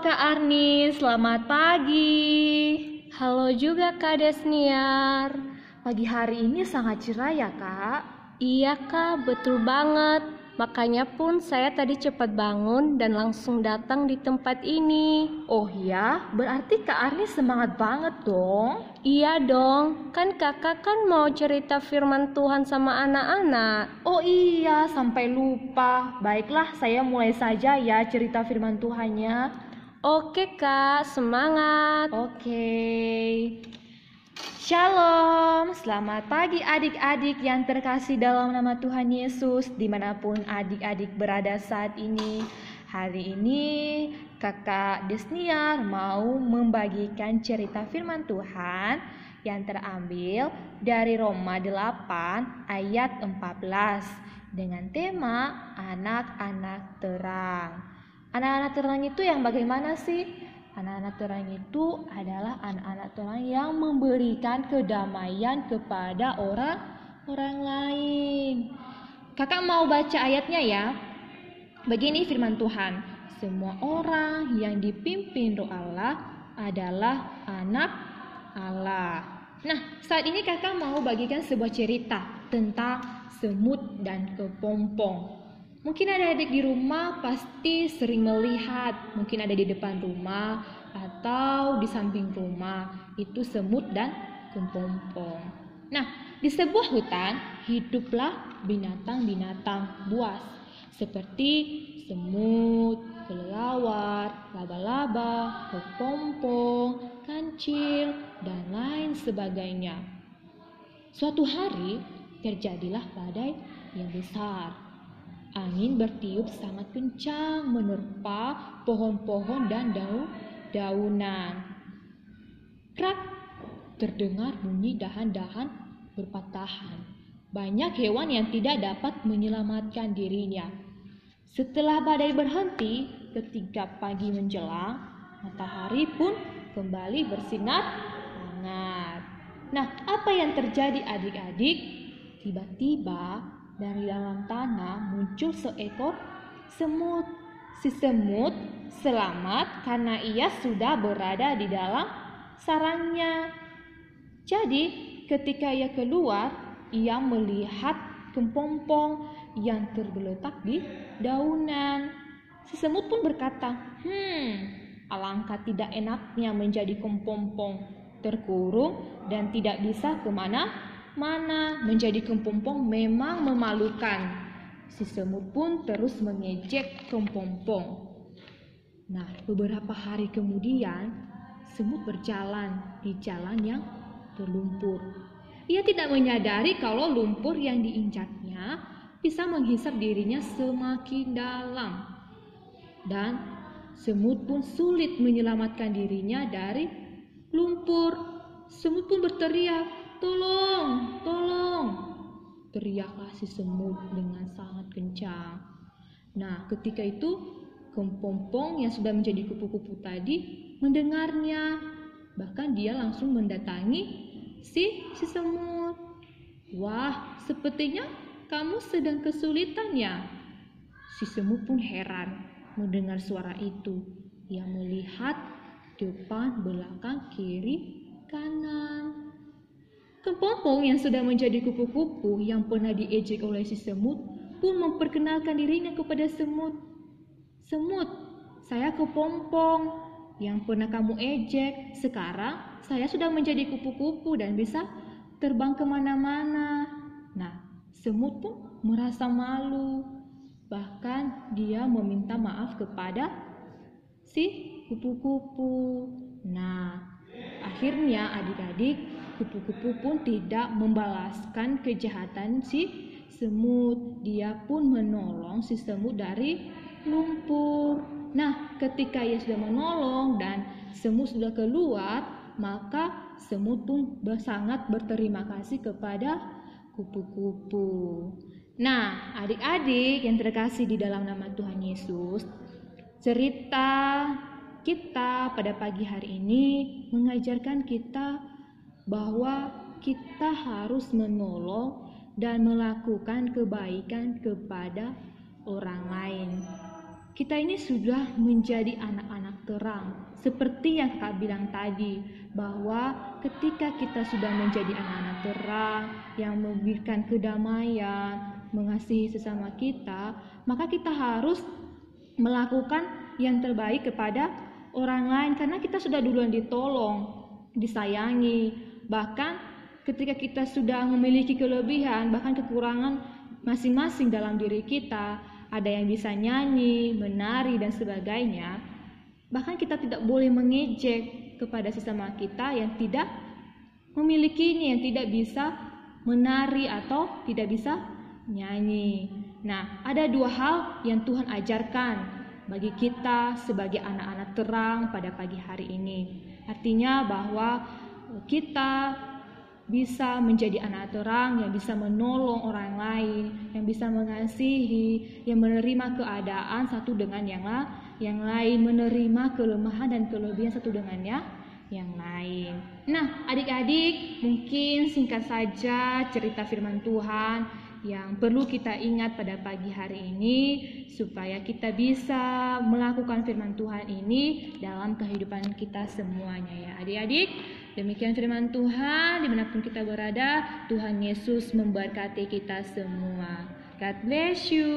Kak Arni, selamat pagi. Halo juga Kak Desniar. Pagi hari ini sangat cerah ya Kak? Iya Kak, betul banget. Makanya pun saya tadi cepat bangun dan langsung datang di tempat ini. Oh ya, berarti Kak Arni semangat banget dong. Iya dong, kan kakak kan mau cerita firman Tuhan sama anak-anak. Oh iya, sampai lupa. Baiklah, saya mulai saja ya cerita firman Tuhannya. Oke kak, semangat. Oke. Shalom, selamat pagi adik-adik yang terkasih dalam nama Tuhan Yesus di mana pun adik-adik berada saat ini. Hari ini kakak Desniar mau membagikan cerita firman Tuhan yang terambil dari Roma 8 ayat 14 dengan tema anak-anak terang. Anak-anak terang itu yang bagaimana sih? Anak-anak terang itu adalah anak-anak terang yang memberikan kedamaian kepada orang orang lain. Kakak mau baca ayatnya ya. Begini firman Tuhan, semua orang yang dipimpin roh Allah adalah anak Allah. Nah, saat ini kakak mau bagikan sebuah cerita tentang semut dan kepompong. Mungkin ada adik di rumah pasti sering melihat, mungkin ada di depan rumah atau di samping rumah, itu semut dan kepompong. Nah, di sebuah hutan hiduplah binatang-binatang buas seperti semut, kelelawar, laba-laba, kepompong, kancil, dan lain sebagainya. Suatu hari terjadilah badai yang besar Angin bertiup sangat kencang menerpa pohon-pohon dan daun-daunan. Krak, terdengar bunyi dahan-dahan berpatahan. Banyak hewan yang tidak dapat menyelamatkan dirinya. Setelah badai berhenti, ketika pagi menjelang, matahari pun kembali bersinar hangat. Nah, apa yang terjadi adik-adik? Tiba-tiba dari dalam tanah muncul seekor semut. Si semut selamat karena ia sudah berada di dalam sarangnya. Jadi, ketika ia keluar, ia melihat kepompong yang tergeletak di daunan. Si semut pun berkata, "Hmm, alangkah tidak enaknya menjadi kepompong, terkurung dan tidak bisa ke mana mana menjadi kepompong memang memalukan. Si semut pun terus mengejek kepompong. Nah, beberapa hari kemudian, semut berjalan di jalan yang berlumpur. Ia tidak menyadari kalau lumpur yang diinjaknya bisa menghisap dirinya semakin dalam. Dan semut pun sulit menyelamatkan dirinya dari lumpur. Semut pun berteriak, Tolong, tolong! Teriaklah si semut dengan sangat kencang. Nah, ketika itu kepompong yang sudah menjadi kupu-kupu tadi mendengarnya. Bahkan dia langsung mendatangi si si semut. Wah, sepertinya kamu sedang kesulitan ya. Si semut pun heran mendengar suara itu. Ia melihat depan, belakang, kiri, kanan. Kepompong yang sudah menjadi kupu-kupu yang pernah diejek oleh si semut pun memperkenalkan dirinya kepada semut. Semut, saya kepompong yang pernah kamu ejek. Sekarang saya sudah menjadi kupu-kupu dan bisa terbang ke mana-mana. Nah, semut pun merasa malu. Bahkan dia meminta maaf kepada si kupu-kupu. Nah, akhirnya adik-adik kupu-kupu pun tidak membalaskan kejahatan si semut. Dia pun menolong si semut dari lumpur. Nah, ketika ia sudah menolong dan semut sudah keluar, maka semut pun sangat berterima kasih kepada kupu-kupu. Nah, adik-adik yang terkasih di dalam nama Tuhan Yesus, cerita kita pada pagi hari ini mengajarkan kita bahwa kita harus menolong dan melakukan kebaikan kepada orang lain. kita ini sudah menjadi anak-anak terang. Seperti yang Kak bilang tadi, bahwa ketika kita sudah menjadi anak-anak terang yang memberikan kedamaian, mengasihi sesama kita, maka kita harus melakukan yang terbaik kepada orang lain karena kita sudah duluan ditolong, disayangi. Bahkan ketika kita sudah memiliki kelebihan, bahkan kekurangan masing-masing dalam diri kita, ada yang bisa nyanyi, menari, dan sebagainya. Bahkan kita tidak boleh mengejek kepada sesama kita yang tidak memiliki ini, yang tidak bisa menari atau tidak bisa nyanyi. Nah, ada dua hal yang Tuhan ajarkan bagi kita sebagai anak-anak terang pada pagi hari ini. Artinya bahwa kita bisa menjadi anak terang yang bisa menolong orang lain, yang bisa mengasihi, yang menerima keadaan satu dengan yang, la yang lain, menerima kelemahan dan kelebihan satu dengannya yang lain. Nah, adik-adik, mungkin singkat saja cerita firman Tuhan yang perlu kita ingat pada pagi hari ini supaya kita bisa melakukan firman Tuhan ini dalam kehidupan kita semuanya ya adik-adik Demikian firman Tuhan, di mana pun kita berada, Tuhan Yesus memberkati kita semua. God bless you.